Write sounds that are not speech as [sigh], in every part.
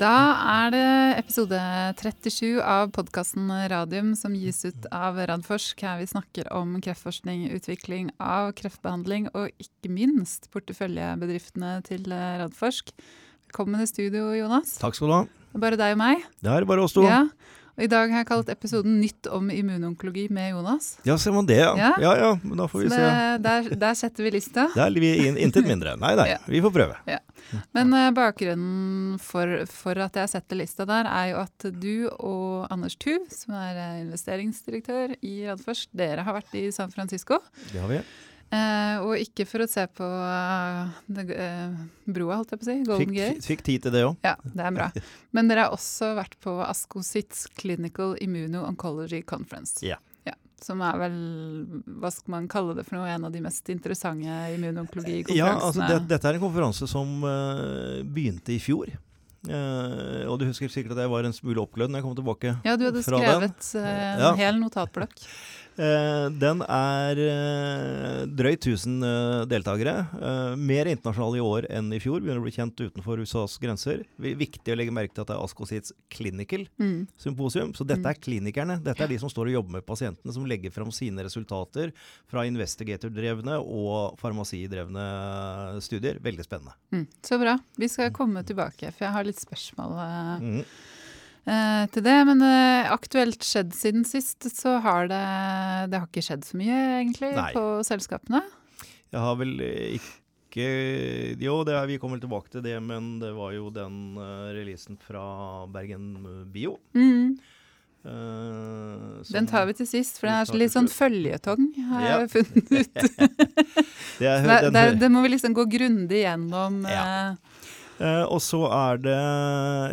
Da er det episode 37 av podkasten Radium som gis ut av Radforsk. Her vi snakker om kreftforskning, utvikling av kreftbehandling og ikke minst porteføljebedriftene til Radforsk. Velkommen i studio, Jonas. Takk skal du ha. Bare deg og meg. Det er bare oss to. Ja. I dag har jeg kalt episoden 'Nytt om immunonkologi med Jonas'. Ja, ser man det, ja. Ja. Ja ja, men da får vi det, se. der, der setter vi lista. Der er vi in, intet mindre. Nei, nei, [laughs] Ja. vi får prøve. Men uh, bakgrunnen for, for at jeg setter lista der, er jo at du og Anders Tuv, som er eh, investeringsdirektør i Radforsk, dere har vært i San Francisco. Det har vi. Eh, og ikke for å se på uh, det, uh, broa, holdt jeg på å si. Golden Fikk, Gate. fikk tid til det òg. Ja, det er bra. [laughs] Men dere har også vært på ASCOSITS Clinical Immuno-Oncology Conference. Ja. Ja, Som er vel, hva skal man kalle det for noe, en av de mest interessante immunonkologikonferansene. Ja, altså det, dette er en konferanse som uh, begynte i fjor. Uh, og du husker sikkert at jeg var en smule oppglødd når jeg kom tilbake. Ja, du hadde skrevet uh, en Ja. hel notatblokk. [laughs] Eh, den er eh, drøyt 1000 eh, deltakere. Eh, mer internasjonal i år enn i fjor. Begynner å bli kjent utenfor USAs grenser. Vi- Viktig å legge merke til at det er ASCOSITS Clinical Mm. symposium. Så dette Mm. er klinikerne. Dette er de som står og jobber med pasientene, som legger fram sine resultater fra investigator-drevne og farmasidrevne studier. Veldig spennende. Mm. Så bra. Vi skal komme tilbake, for jeg har litt spørsmål eh, til det. Men eh, aktuelt skjedd siden sist, så har det Det har ikke skjedd så mye, egentlig, Nei. på selskapene. Jeg har vel eh, ikke Jo, det er, vi kommer tilbake til det, men det var jo den uh, releasen fra Bergen Bio. Mm. Uh, Den tar vi til sist, for det er litt sånn føljetong, har Ja. jeg funnet ut. [laughs] Det, er, den, det, det må vi liksom gå grundig gjennom. Ja. eh, Eh, og så er det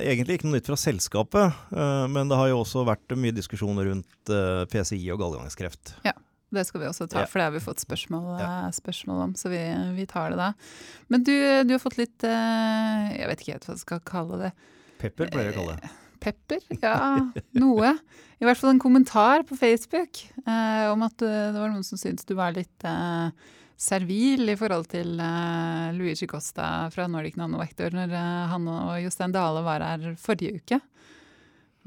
egentlig ikke noe nytt fra selskapet, eh, men det har jo også vært mye diskusjoner rundt eh, PCI og gallegangskreft. Det skal vi også ta, for det har vi fått spørsmål, Ja. eh, spørsmål om, så vi, vi tar det da. Men du, du har fått litt eh, Jeg vet ikke helt hva jeg skal kalle det. Pepper pleier jeg å kalle det. Pepper? Ja, noe. I hvert fall en kommentar på Facebook eh, om at eh, det var noen som syntes du var litt eh, servil i forhold til uh, Luigi Costa fra Nordic Nanovector når uh, han og Jostein Dale var her forrige uke.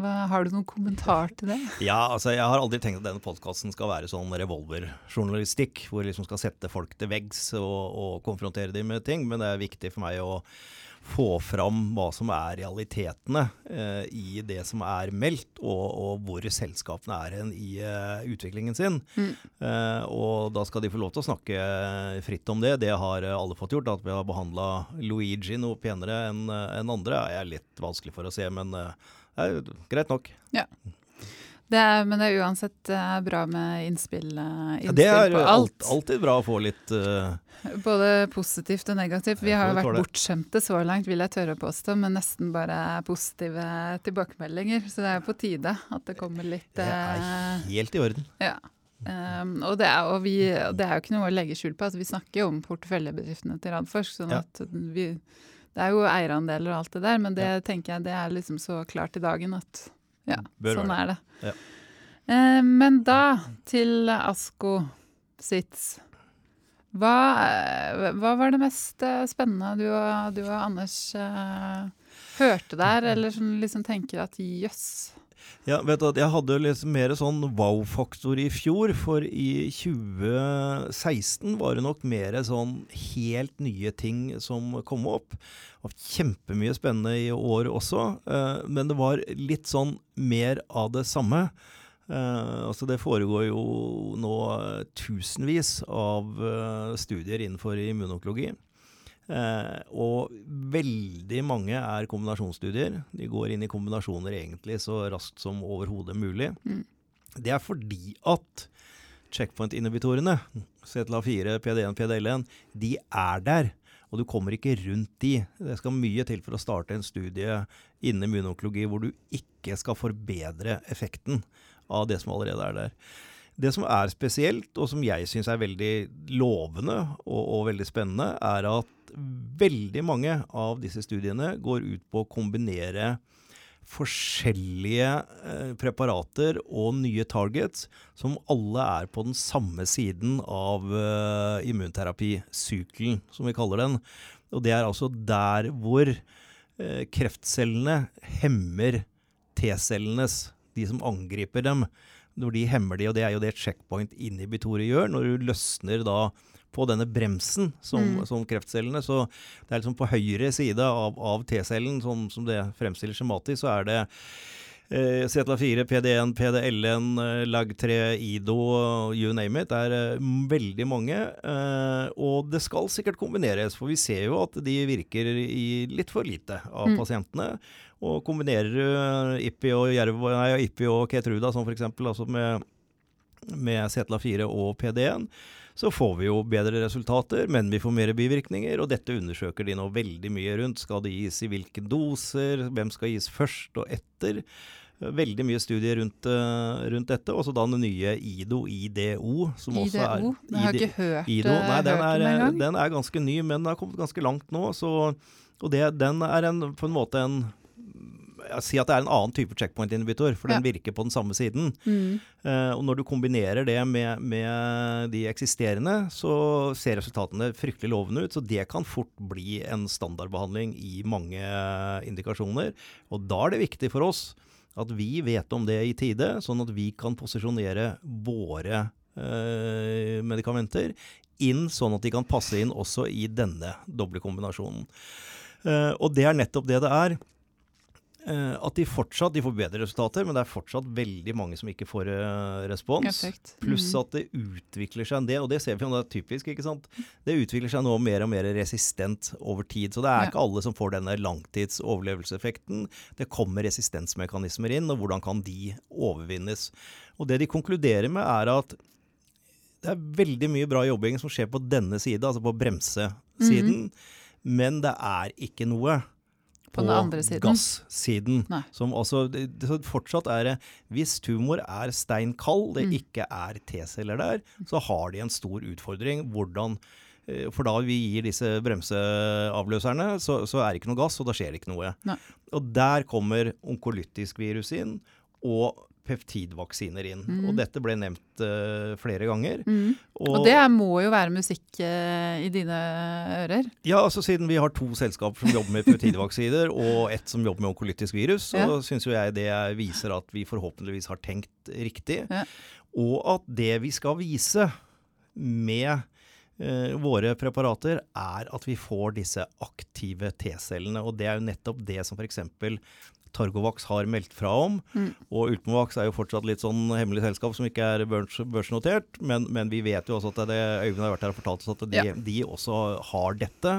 Hva, har du noen kommentar til det? [laughs] Ja, altså jeg har aldri tenkt at denne podkasten skal være sånn revolverjournalistikk, hvor vi liksom skal sette folk til veggs og, og konfrontere dem med ting, men det er viktig for meg å få fram hva som er realitetene eh, i det som er meldt, og, og hvor selskapene er hen i eh, utviklingen sin. Mm. Eh, og da skal de få lov til å snakke fritt om det. Det har eh, alle fått gjort. At vi har behandla Luigi noe penere enn en enn andre, er litt vanskelig for å se, men eh, det er greit nok. Det er, men det er uansett eh, bra med innspill, innspill Ja, det er på alt, alltid bra å få litt uh, Både positivt og negativt. Vi har jo vært bortskjemte så langt, vil jeg tørre å påstå, men nesten bare positive tilbakemeldinger. Så det er på tide at det kommer litt Det er eh, helt i orden. Ja. Um, og, det er, og vi, det er jo ikke noe å legge skjul på. Altså, vi snakker jo om porteføljebedriftene til Radforsk. sånn Ja. at vi, Det er jo eierandeler og alt det der, men det tenker jeg det er liksom så klart i dagen at ja, Bør sånn er det. Ja. Eh, men da til Asko Sitz. Hva, eh, hva var det mest eh, spennende du og, du og Anders eh, hørte der, eller som liksom tenker at jøss Ja, vet du, Jeg hadde liksom mer sånn wow-faktor i fjor, for i 2016 var det nok mer sånn helt nye ting som kom opp. Og kjempemye spennende i år også, eh, men det var litt sånn mer av det samme. Eh, altså Det foregår jo nå tusenvis av eh, studier innenfor immunonkologi. Eh, og veldig mange er kombinasjonsstudier. De går inn i kombinasjoner egentlig så raskt som overhodet mulig. Mm. Det er fordi at checkpoint-inhibitorene, CTLA4, PD1, PDL1, de er der. Og du kommer ikke rundt de. Det skal mye til for å starte en studie innen immunonkologi hvor du ikke skal forbedre effekten av det som allerede er der. Det som er spesielt, og som jeg syns er veldig lovende og, og veldig spennende, er at veldig mange av disse studiene går ut på å kombinere forskjellige eh, preparater og nye targets som alle er på den samme siden av eh, immunterapisykelen, som vi kaller den. Og det er altså der hvor eh, kreftcellene hemmer T-cellenes, de som angriper dem. Når de hemmer de, og det er jo det checkpoint-inhibitorer gjør, når du løsner da på denne bremsen som, Mm. som kreftcellene. Så det er liksom på høyre side av, av T-cellen, som, som det fremstiller skjematisk, så er det eh, CTLA4, PD1, PDL1, eh, LAG3, IDO, you name it. Det er eh, veldig mange. Eh, og det skal sikkert kombineres, for vi ser jo at de virker i litt for lite av Mm. pasientene. Og kombinerer du Ippi og, Jerv, nei, Ippi og Ketruda, som f.eks. Altså med, med Setla 4 og PD1, så får vi jo bedre resultater, men vi får mer bivirkninger. Og dette undersøker de nå veldig mye rundt. Skal det gis i hvilke doser? Hvem skal gis først og etter? Veldig mye studier rundt, eh, rundt dette. Og så da den nye IDO, IDO, som også er IDO? Jeg har ikke hørt, IDO. Nei, eh, den er, den engang. den er ganske ny, men den har kommet ganske langt nå. Så, og det, den er en, på en måte en Si at det er en annen type checkpoint-inhibitor, for den virker på den samme siden. Mm. Uh, og når du kombinerer det med, med de eksisterende, så ser resultatene fryktelig lovende ut. Så det kan fort bli en standardbehandling i mange indikasjoner. Og da er det viktig for oss at vi vet om det i tide, sånn at vi kan posisjonere våre uh, medikamenter inn sånn at de kan passe inn også i denne doble kombinasjonen. Uh, og det er nettopp det det er. Eh, at de fortsatt de får bedre resultater, men det er fortsatt veldig mange som ikke får eh, respons. Pluss Mm. at det utvikler seg en del, og det ser vi jo det er typisk. ikke sant? Det utvikler seg nå mer og mer resistent over tid. Så det er ikke alle som får denne langtidsoverlevelseseffekten. Det kommer resistensmekanismer inn, og hvordan kan de overvinnes? Og det de konkluderer med, er at det er veldig mye bra jobbing som skjer på denne siden, altså på bremsesiden, men det er ikke noe På siden. gassiden. Som også, det, det, fortsatt er det Hvis tumor er stein kald, det Mm. ikke er T-celler der, så har de en stor utfordring. Hvordan eh, For da vi gir disse bremseavløserne, så, så er det ikke noe gass, og da skjer det ikke noe. Nei. Og der kommer onkolytisk virus inn, og peptidvaksiner inn. Mm. Og dette ble nevnt uh, flere ganger. Mm. Og det må jo være musikk uh, i dine ører. Ja, altså Siden vi har to selskaper som jobber med peptidvaksiner, [laughs] og ett som jobber med onkolytisk virus, så Ja. syns jo jeg det viser at vi forhåpentligvis har tenkt riktig. Ja. Og at det vi skal vise med eh, våre preparater, er at vi får disse aktive T-cellene. Og det er jo nettopp det som f.eks. Targovax har meldt fra om. Mm. Og Ultimovax er jo fortsatt litt sånn hemmelig selskap som ikke er børs, børsnotert. Men, men vi vet jo også at det, Øyvind har vært her og fortalt oss at de, Ja. de også har dette.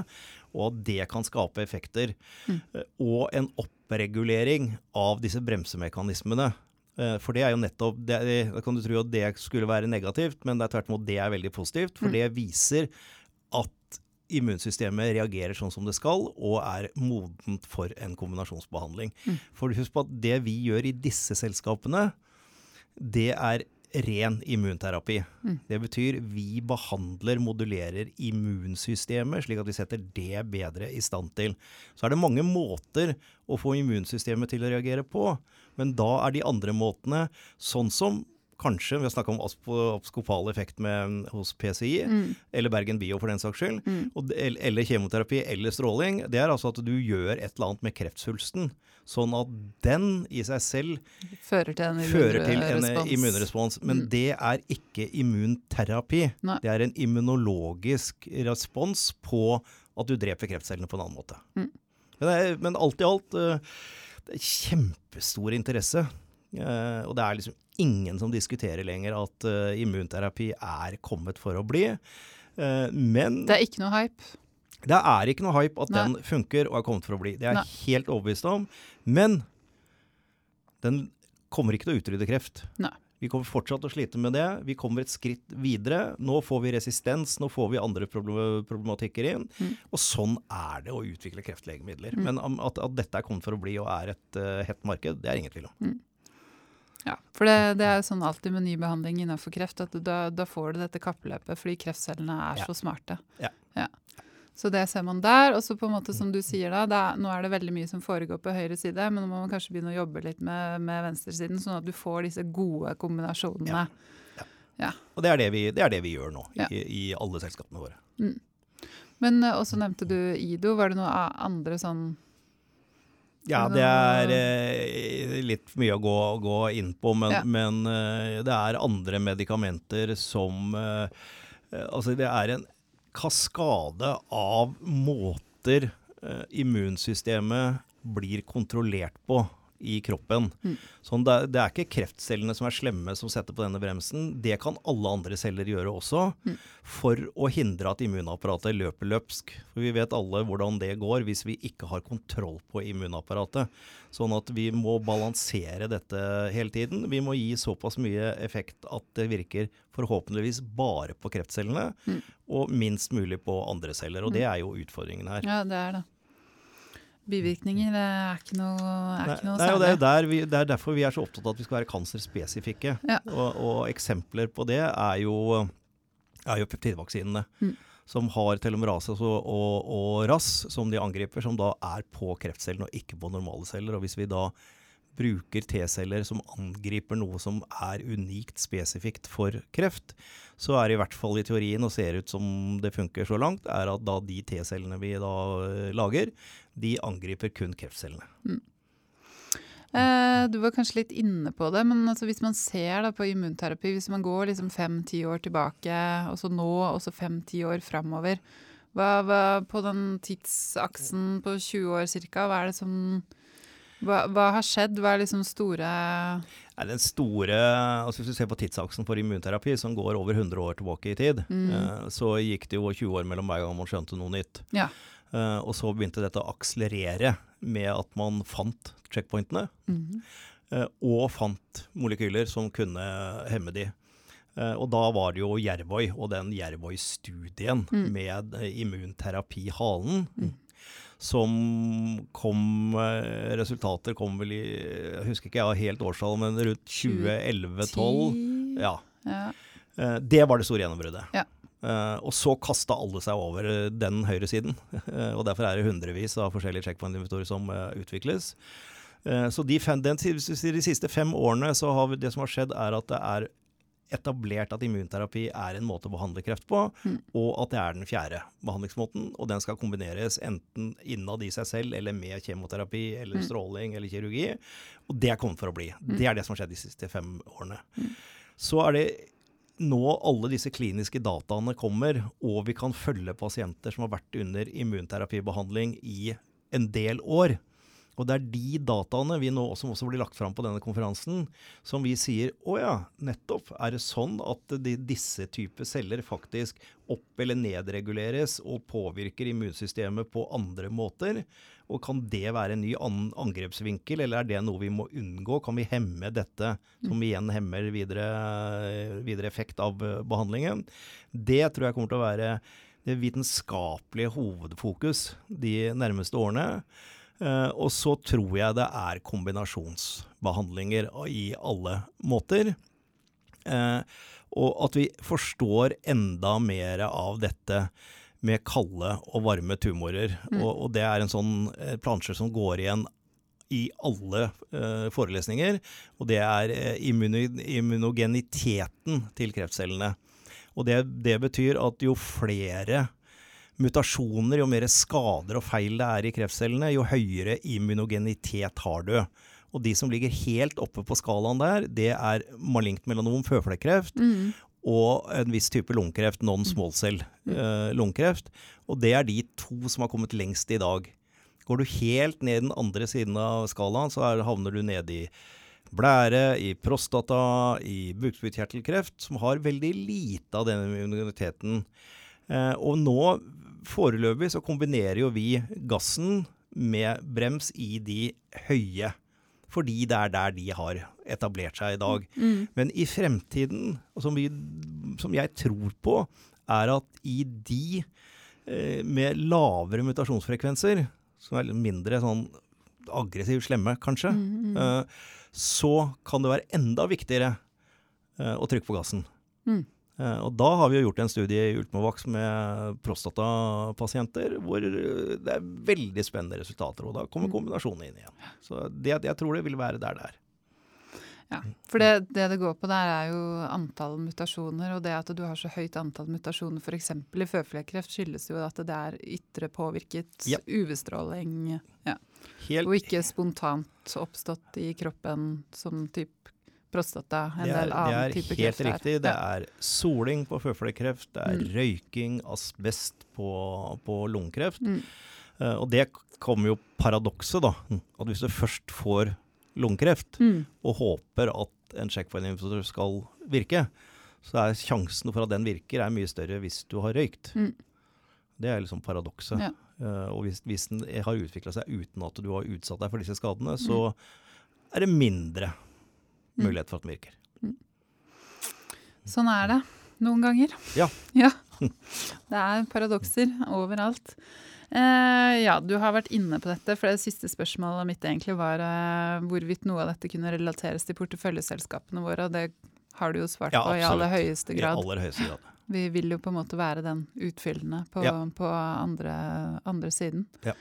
Og at det kan skape effekter. Mm. Eh, Og en oppregulering av disse bremsemekanismene. Eh, For det er jo nettopp det, Da kan du tro at det skulle være negativt, men det er tvert imot det er veldig positivt. For Mm. det viser at immunsystemet reagerer sånn som det skal, og er modent for en kombinasjonsbehandling. Mm. For husk på at det vi gjør i disse selskapene, det er ren immunterapi. Mm. Det betyr vi behandler, modulerer immunsystemet, slik at vi setter det bedre i stand til. Så er det mange måter å få immunsystemet til å reagere på, men da er de andre måtene sånn som kanskje, vi har snakka om oppskopal effekt med, hos PCI, Mm. eller Bergen Bio for den saks skyld, Mm. og, eller kjemoterapi eller stråling, det er altså at du gjør et eller annet med kreftsvulsten. Sånn at den i seg selv Fører til en fører til en immunrespons. immunrespons. Men Mm. det er ikke immunterapi. Nei. Det er en immunologisk respons på at du dreper kreftcellene på en annen måte. Mm. Men, men alt i alt, eh, det er kjempestor interesse. Eh, og det er liksom ingen som diskuterer lenger at eh, immunterapi er kommet for å bli. Eh, men Det er ikke noe hype. det er ikke noe hype at Nei. den funker og er kommet for å bli. Det er jeg Nei. helt overbevist om. Men den kommer ikke til å utrydde kreft. Nei. Vi kommer fortsatt til å slite med det. Vi kommer et skritt videre. Nå får vi resistens, nå får vi andre problematikker inn. Mm. Og sånn er det å utvikle kreftlegemidler. Mm. Men at, at dette er kommet for å bli og er et uh, hett marked, det er ingen tvil om. Ja, for det, det er sånn alltid med ny behandling innenfor kreft, at da, da får du dette kappløpet fordi kreftcellene er Ja. så smarte. Ja. Så det ser man der. Og så på en måte som du sier da, er, nå er det veldig mye som foregår på høyre side, men nå må man kanskje begynne å jobbe litt med, med venstresiden, sånn at du får disse gode kombinasjonene. Ja, Og det er det vi, det er det vi gjør nå Ja. i, i alle selskapene våre. Men eh, også nevnte du Ido. Var det noe andre sånn Ja, det er eh, litt mye å gå, gå inn på, men, Ja. men eh, det er andre medikamenter som eh, eh, Altså, det er en kaskade av måter eh, immunsystemet blir kontrollert på i kroppen. Mm. Sånn det, det er ikke kreftcellene som er slemme som setter på denne bremsen. Det kan alle andre celler gjøre også, Mm. for å hindre at immunapparatet løper løpsk. For vi vet alle hvordan det går hvis vi ikke har kontroll på immunapparatet. Sånn at vi må balansere dette hele tiden. Vi må gi såpass mye effekt at det virker forhåpentligvis bare på kreftcellene, Mm. og minst mulig på andre celler. Og det er jo utfordringen her. Ja, det er det. Bivirkninger det er ikke noe, er ikke noe nei, og det, er særlig. vi, det er derfor vi er så opptatt av at vi skal være kanserspesifikke. Ja. Og, og eksempler på det er jo, er jo peptidvaksinene. Mm. Som har telomerase og, og, og RAS som de angriper, som da er på kreftcellene og ikke på normale celler. Og hvis vi da bruker T-celler som angriper noe som er unikt spesifikt for kreft, så er det i hvert fall i teorien, og ser ut som det funker så langt, er at da de T-cellene vi da eh, lager, de angriper kun kreftcellene. Eh, du var kanskje litt inne på det, men altså hvis man ser på immunterapi, hvis man går liksom fem-ti år tilbake, og så nå, og så fem-ti år framover, hva, hva på den tidsaksen på 20 år cirka, hva er det som hva, hva har skjedd? Hva er liksom store Nei, den store, altså Hvis du ser på tidsaksen for immunterapi, som går over 100 år tilbake i tid, Mm. eh, så gikk det jo 20 år mellom hver gang man skjønte noe nytt. Ja. Eh, og så begynte dette å akselerere med at man fant checkpointene, Mm. eh, og fant molekyler som kunne hemme de. Og da var det jo Jervøy og den Jervøy-studien Mm. med immunterapi halen. Mm. Som kom eh, Resultater kom vel i Jeg husker ikke jeg har helt årstall, men rundt 2011-2012. Ja. ja. Eh, Det var det store gjennombruddet. Ja. Uh, og så kasta alle seg over den høyresiden. Uh, [laughs] og derfor er det hundrevis av forskjellige checkpoint-inventorer som uh, utvikles. Så de, fem, den, de siste fem årene så har vi, det som har skjedd, er at det er etablert at immunterapi er en måte å behandle kreft på, Mm. og at det er den fjerde behandlingsmåten. Og den skal kombineres enten innad i seg selv eller med kjemoterapi eller Mm. stråling eller kirurgi. Og det er kommet for å bli. Mm. Det er det som har skjedd de siste fem årene. Mm. Så er det nå alle disse kliniske dataene kommer, og vi kan følge pasienter som har vært under immunterapibehandling i en del år. Og det er de dataene vi nå, som også blir lagt fram på denne konferansen, som vi sier å ja, nettopp. Er det sånn at de, disse typer celler faktisk opp- eller nedreguleres og påvirker immunsystemet på andre måter? Og kan det være en ny an angrepsvinkel, eller er det noe vi må unngå? Kan vi hemme dette, som igjen hemmer videre, videre effekt av eh, behandlingen? Det tror jeg kommer til å være det vitenskapelige hovedfokus de nærmeste årene. Eh, og så tror jeg det er kombinasjonsbehandlinger i alle måter. Eh, og at vi forstår enda mer av dette med kalde og varme tumorer. Mm. Og, og det er en sånn eh, plansje som går igjen i alle eh, forelesninger. Og det er immunogeniteten til kreftcellene. Og det, det betyr at jo flere mutasjoner, jo mer skader og feil det er i kreftcellene, jo høyere immunogenitet har du. Og de som ligger helt oppe på skalaen der, det er malignt melanom, føflekkreft, Mm. og en viss type lungekreft, non-small cell eh, lungekreft. Og det er de to som har kommet lengst i dag. Går du helt ned den andre siden av skalaen, så er, havner du nede i blære, i prostata, i bukspyttkjertelkreft, som har veldig lite av denne immuniteten. Eh, og nå, foreløpig, så kombinerer jo vi gassen med brems i de høye. Fordi det er der de har etablert seg i dag. Mm. Men i fremtiden, som, vi, som jeg tror på, er at i de eh, med lavere mutasjonsfrekvenser, som er mindre sånn aggressivt slemme, kanskje, Mm, mm. eh, så kan det være enda viktigere eh, å trykke på gassen. Mm. Eh, og da har vi jo gjort en studie i Ultimovax med prostatapasienter, hvor eh, det er veldig spennende resultater. Og da kommer Mm. kombinasjonen inn igjen. Så det, jeg tror det vil være der det er. Ja, for det, det det går på der, er jo antall mutasjoner. Og det at du har så høyt antall mutasjoner f.eks. i føflekkreft, skyldes jo at det er ytre påvirket Ja. UV-stråling. Ja. Helt, Og ikke spontant oppstått i kroppen som type prostata, en er, del annen det er helt riktig. Det er soling på føflekkreft, det er Mm. røyking, asbest på, på lungekreft. Mm. Uh, og det kommer jo paradokset, da. At hvis du først får lungekreft, Mm. og håper at en checkpoint-inhibitor skal virke, så er sjansen for at den virker, er mye større hvis du har røykt. Mm. Det er liksom paradokset. Ja. Uh, og hvis, hvis den har utvikla seg uten at du har utsatt deg for disse skadene, Mm. så er det mindre mulighet for at den virker. Sånn er det noen ganger. Ja. [laughs] ja. Det er paradokser overalt. Eh, ja, du har vært inne på dette, for det siste spørsmålet mitt egentlig var eh, hvorvidt noe av dette kunne relateres til porteføljeselskapene våre, og det har du jo svart Ja, på i aller høyeste grad. I aller høyeste grad. [laughs] Vi vil jo på en måte være den utfyllende på, Ja. på andre, andre siden. Ja.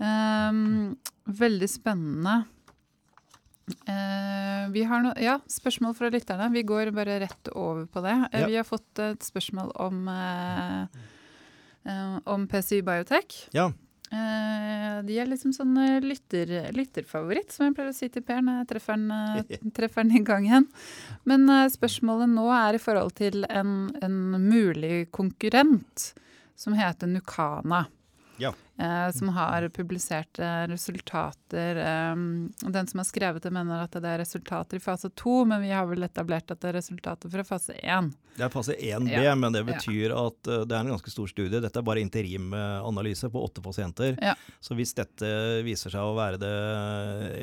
Um, veldig spennende. Eh, vi har no ja, spørsmål fra lytterne. Vi går bare rett over på det. Eh, Ja. Vi har fått et spørsmål om, eh, om PCI Biotech. Ja. De er liksom sånn lytter, lytterfavoritt, som jeg pleier å si til Per når jeg treffer han, [laughs] han i gangen. Men spørsmålet nå er i forhold til en, en mulig konkurrent som heter Nukana. Ja. Eh, som har publisert eh, resultater. Eh, den som har skrevet det, mener at det er resultater i fase to, men vi har vel etablert at det er resultater fra fase én. Det er fase 1B, Ja. men det betyr at eh, det er en ganske stor studie. Dette er bare interimanalyse på åtte pasienter. Ja. Så hvis dette viser seg å være det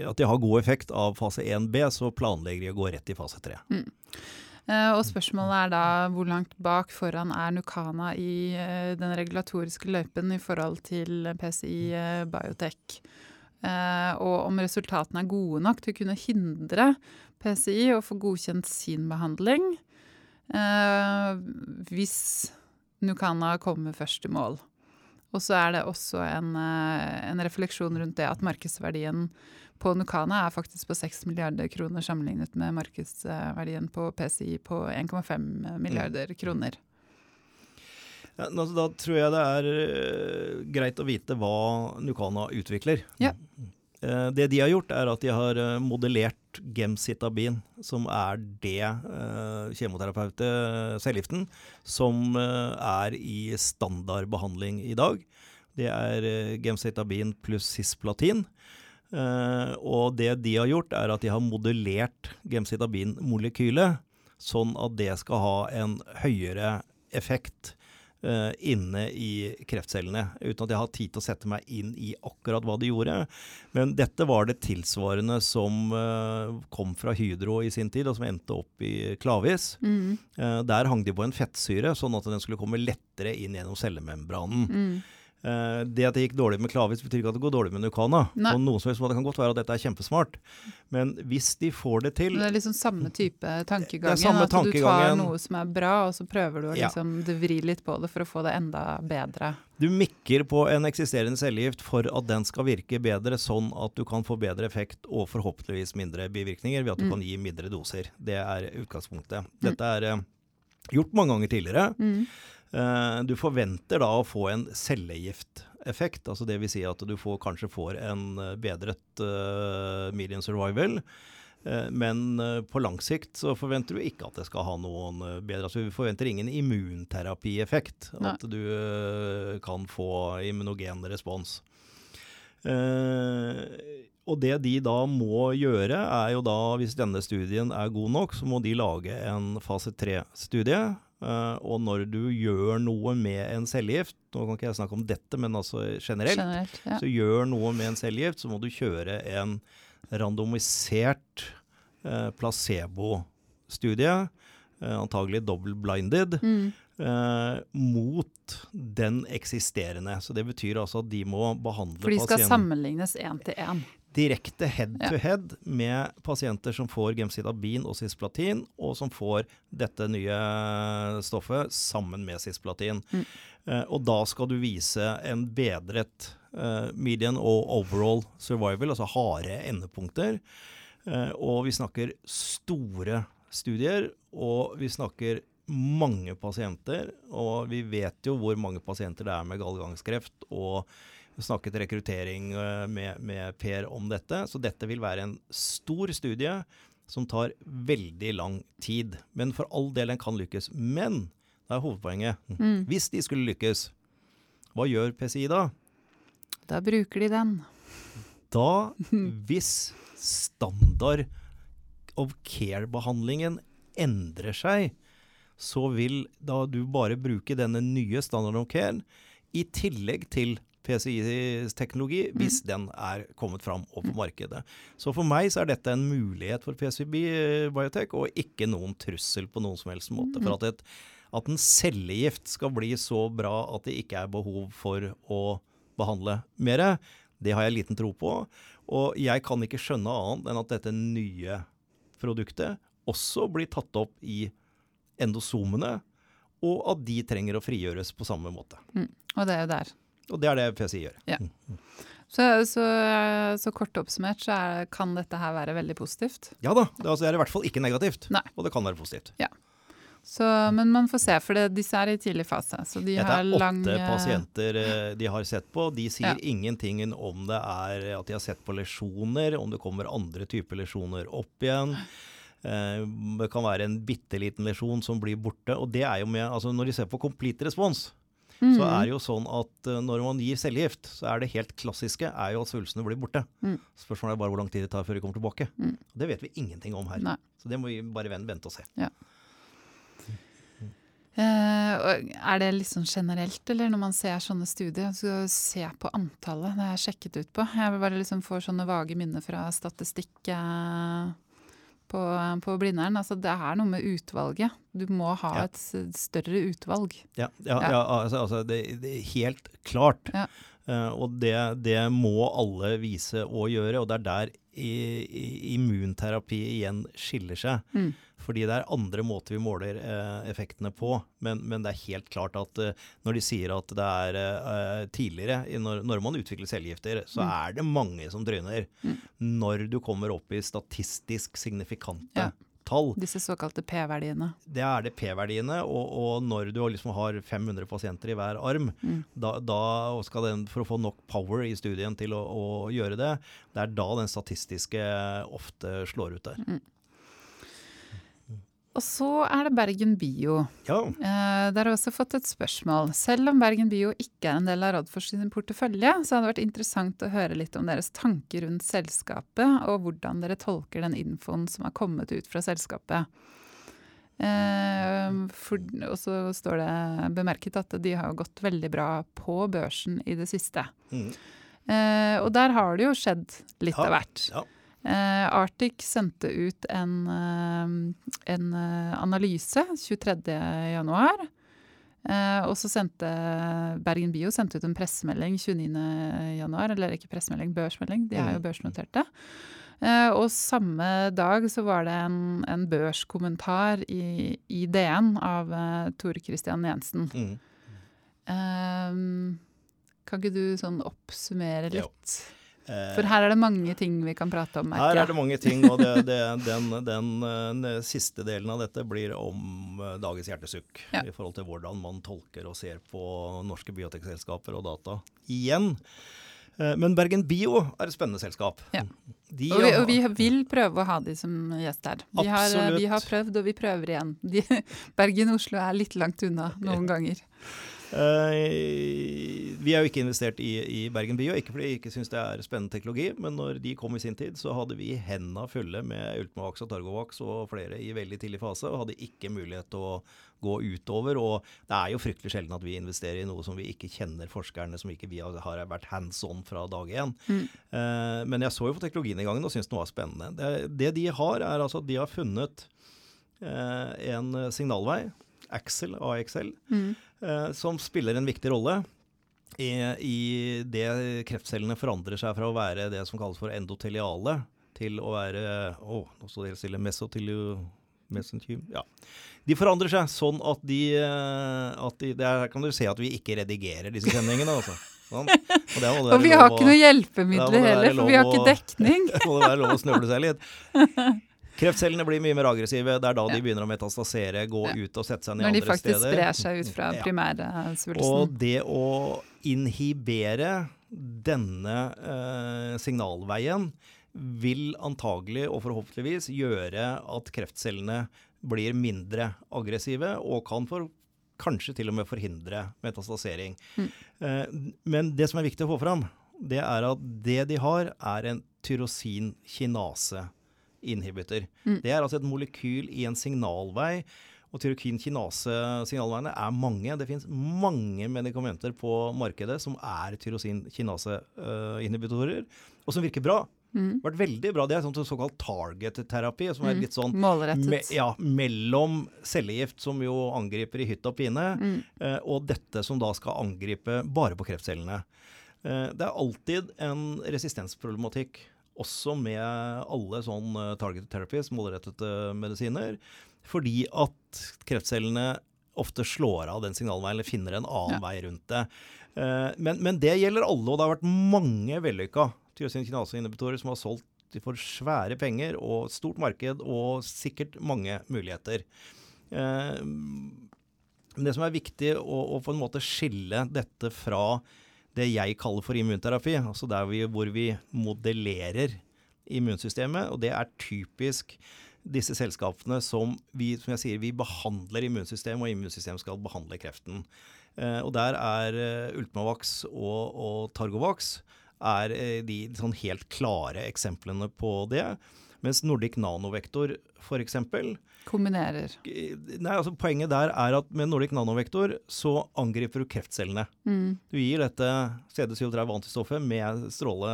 at de har god effekt av fase 1B, så planlegger de å gå rett i fase 3. Eh, og spørsmålet er da hvor langt bak foran er Nukana i eh, den regulatoriske løypen i forhold til PCI eh, Biotech. Eh, og om resultatene er gode nok til å kunne hindre PCI å få godkjent sin behandling eh, hvis Nukana kommer først i mål. Og så er det også en, eh, en refleksjon rundt det at markedsverdien på Nukana er faktisk på 6 milliarder kroner sammenlignet med markedsverdien på PCI på 1,5 milliarder kroner. Ja, da tror jeg det er eh, greit å vite hva Nukana utvikler. Ja. Eh, det de har gjort, er at de har eh, modellert gemcitabin, som er det uh, kjemoterapeutet, cellegiften, som eh, er i standardbehandling i dag. Det er gemcitabin pluss cisplatin. Eh, og det de har gjort, er at de har modellert gemcitabin-molekylet sånn at det skal ha en høyere effekt eh, inne i kreftcellene, uten at jeg har tid til å sette meg inn i akkurat hva de gjorde. Men dette var det tilsvarende som eh, kom fra Hydro i sin tid, og som endte opp i Klavis. Mm, Eh, der hang de på en fettsyre, sånn at den skulle komme lettere inn gjennom cellemembranen. mm. Eh, det at det gikk dårlig med Klavis, betyr ikke at det går dårlig med Nukana. Nei. Og noen som helst måte kan godt være at dette er kjempesmart, men hvis de får det til Men det er liksom samme type tankegangen. samme at du tar noe som er bra, og så prøver du å Ja. liksom du vrir litt på det for å få det enda bedre. Du mikker på en eksisterende cellegift for at den skal virke bedre, sånn at du kan få bedre effekt og forhåpentligvis mindre bivirkninger ved at du Mm. kan gi mindre doser. Det er utgangspunktet. Dette er eh, gjort mange ganger tidligere. Mm. Eh, du forventer da å få en cellegifteffekt, altså det vil si at du får, kanskje får en eh, bedret uh, median survival. Uh, Men på lang sikt så forventer du ikke at det skal ha noen bedre altså Vi forventer ingen immunterapieffekt. At du uh, kan få immunogen respons. Og det de da må gjøre, er jo da, hvis denne studien er god nok, så må de lage en fase 3-studie. Eh, og når du gjør noe med en cellegift, nå kan ikke jeg snakke om dette, men altså generelt, Generelt. Ja. så gjør noe med en cellegift, så må du kjøre en randomisert eh, placebo-studie, eh, antagelig double-blinded, Mm. eh, mot den eksisterende. Så det betyr altså at de må behandle pasienten For de skal pasienten sammenlignes én til én. Direkte head Ja. to head med pasienter som får gemcitabin og cisplatin, og som får dette nye stoffet sammen med cisplatin. Mm. Uh, og da skal du vise en bedret uh, median og overall survival, altså harde endepunkter. Uh, og vi snakker store studier, og vi snakker mange pasienter. Og vi vet jo hvor mange pasienter det er med gallegangskreft. og snakket rekruttering eh, med, med, Per om dette, så dette vil være en stor studie som tar veldig lang tid. Men for all del den kan lykkes. Men det er hovedpoenget. Mm. Hvis de skulle lykkes, hva gjør PCI da? Da bruker de den. Da, [laughs] hvis standard of care-behandlingen endrer seg, så vil da du bare bruke denne nye standard of care i tillegg til PCI-teknologi hvis mm. den er kommet fram og på markedet. Så for meg så er dette en mulighet for PCB eh, Biotech, og ikke noen trussel på noen som helst måte. For mm. at, et, at en cellegift skal bli så bra at det ikke er behov for å behandle mer, det har jeg liten tro på. Og jeg kan ikke skjønne annet enn at dette nye produktet også blir tatt opp i endosomene, og at de trenger å frigjøres på samme måte. Mm. Og det er jo der og det er det PSI gjør. Ja. Mm. Så, så, så, kort oppsummert så er, kan dette her være veldig positivt? Ja da, det, altså, er i hvert fall ikke negativt. Nei. Og det kan være positivt. Ja. Så, men man får se, for det, disse er i tidlig fase. Så de Dette er åtte lang, pasienter eh, de har sett på. De sier ja. ingenting om det er at de har sett på lesjoner, om det kommer andre typer lesjoner opp igjen. Eh, det kan være en bitte liten lesjon som blir borte. og det er jo med, altså Når de ser på complete response, mm. så er det jo sånn at uh, når man gir cellegift, så er det helt klassiske er jo at svulstene blir borte. Mm. Spørsmålet er bare hvor lang tid det tar før de kommer tilbake. Mm. Det vet vi ingenting om her. Nei. Så det må vi bare vente og se. Ja. Uh, er det sånn generelt, eller når man ser sånne studier, så se på antallet? Det har jeg sjekket ut på. Jeg vil bare liksom få sånne vage minner fra statistikk. Uh, på, på Blindern. Altså, det er noe med utvalget. Du må ha et større utvalg. Ja, ja, ja. altså, altså det, det, er helt klart. Uh, og det, det, må alle vise å gjøre. Og det er der immunterapi igjen skiller seg. Mm. Fordi det er andre måter vi måler eh, effektene på. Men, men, det er helt klart at eh, når de sier at det er eh, tidligere, når, når, man utvikler cellegifter, så mm. er det mange som tryner. Mm. Når du kommer opp i statistisk signifikante ja. Tall. Disse såkalte P-verdiene. Det er det P-verdiene. Og, og, når du liksom har 500 pasienter i hver arm, mm. da, da, skal den, for å få nok power i studien til å, å, gjøre det, det er da den statistiske ofte slår ut der. Mm. Og så er det Bergen Bio. Ja. Eh, der har jeg også fått et spørsmål. Selv om Bergen Bio ikke er en del av Radfors sin portefølje, så hadde det vært interessant å høre litt om deres tanker rundt selskapet, og hvordan dere tolker den infoen som har kommet ut fra selskapet. Eh, for, og så står det bemerket at de har gått veldig bra på børsen i det siste. Mm. Eh, og der har det jo skjedd litt ja, av hvert. Ja. Uh, Arctic sendte ut en, uh, en uh, analyse 23.1. Eh, og så sendte Bergen Bio sendte ut en pressemelding 29.1. Eller ikke pressemelding, børsmelding. De er jo børsnoterte. børsnoterte. og samme dag så var det en, en børskommentar i, i, DN av Tore Christian Jensen. Mm. kan ikke du sånn oppsummere litt? Jo. For her er det mange ting vi kan prate om. Merke. Her er det mange ting, og det, det, den, den, den, siste delen av dette blir om eh, dagens hjertesukk. Ja. I forhold til hvordan man tolker og ser på norske biotekselskaper og data. Igjen. Eh, men Bergen Bio er et spennende selskap. Ja. De og, vi, og, vi, vil prøve å ha de som gjest her. Vi har, vi har prøvd, og vi prøver igjen. De, Bergen og Oslo er litt langt unna noen ganger. Uh, vi er jo ikke investert i, i Bergen Bio, ikke fordi vi ikke syns det er spennende teknologi, men når de kom i sin tid, så hadde vi henda fulle med Ultimavax og Targovax og flere i veldig tidlig fase, og hadde ikke mulighet til å gå utover. Og det er jo fryktelig sjelden at vi investerer i noe som vi ikke kjenner forskerne, som ikke vi har vært hands on fra dag én. Mm. Uh, men jeg så jo på teknologien i gangen og syntes den var spennende. Det, det, de har, er altså at de har funnet uh, en signalvei, Axel, AXL. Mm Eh, som spiller en viktig rolle i, i, det kreftcellene forandrer seg fra å være det som kalles for endoteliale, til å være Å, nå står det stille. Mesotelio... Ja. De forandrer seg sånn at de, eh, at de Der kan du se at vi ikke redigerer disse sendingene. altså. Sånn. Og, [laughs] Og vi har å- ikke noe hjelpemidler heller, for vi har ikke dekning. [laughs] Det må det være lov å snøvle seg litt. [laughs] Kreftcellene blir mye mer aggressive. Det er da de begynner å metastasere, gå ut og sette seg ned andre steder. Når de faktisk steder. sprer seg ut fra primærsvulsten. Og det å inhibere denne eh, signalveien vil antagelig og forhåpentligvis gjøre at kreftcellene blir mindre aggressive og kan for, kanskje til og med forhindre metastasering. Mm. Eh, men det som er viktig å få fram, det er at det de har, er en tyrosin-kinase-inhibitor. Mm. Det er altså et molekyl i en signalvei. Og tyrokin-kinase-signalveiene er mange. Det finnes mange medikamenter på markedet som er tyrosin-kinase-inhibitorer, og som virker bra. Mm. Vært veldig bra. Det er sånn såkalt target-terapi, som er Mm. litt sånn Målrettet. me, ja, mellom cellegift, som jo angriper i hytt og pine, Mm. eh, og dette som da skal angripe bare på kreftcellene. Eh, det er alltid en resistensproblematikk også med alle sånn eh, targeted therapies, målrettede medisiner, fordi at kreftcellene ofte slår av den signalveien eller finner en annen Ja. vei rundt det. Eh, men, men det gjelder alle, og det har vært mange vellykka tyrosin-kinase-inhibitorer som har solgt for svære penger og stort marked og sikkert mange muligheter. Eh, men det som er viktig å, å på en måte skille dette fra det jeg kaller for immunterapi, altså der vi, hvor vi modellerer immunsystemet, og det er typisk disse selskapene som vi, som jeg sier, vi behandler immunsystemet, og immunsystemet skal behandle kreften. Eh, og der er Ultimavax Ultmavax og, og Targovax er eh, de sånn helt klare eksemplene på det. Mens Nordic Nanovektor f.eks. Kombinerer. Nei, altså Poenget der er at med Nordic Nanovektor så angriper du kreftcellene. Mm. Du gir dette CD37-antistoffet med stråle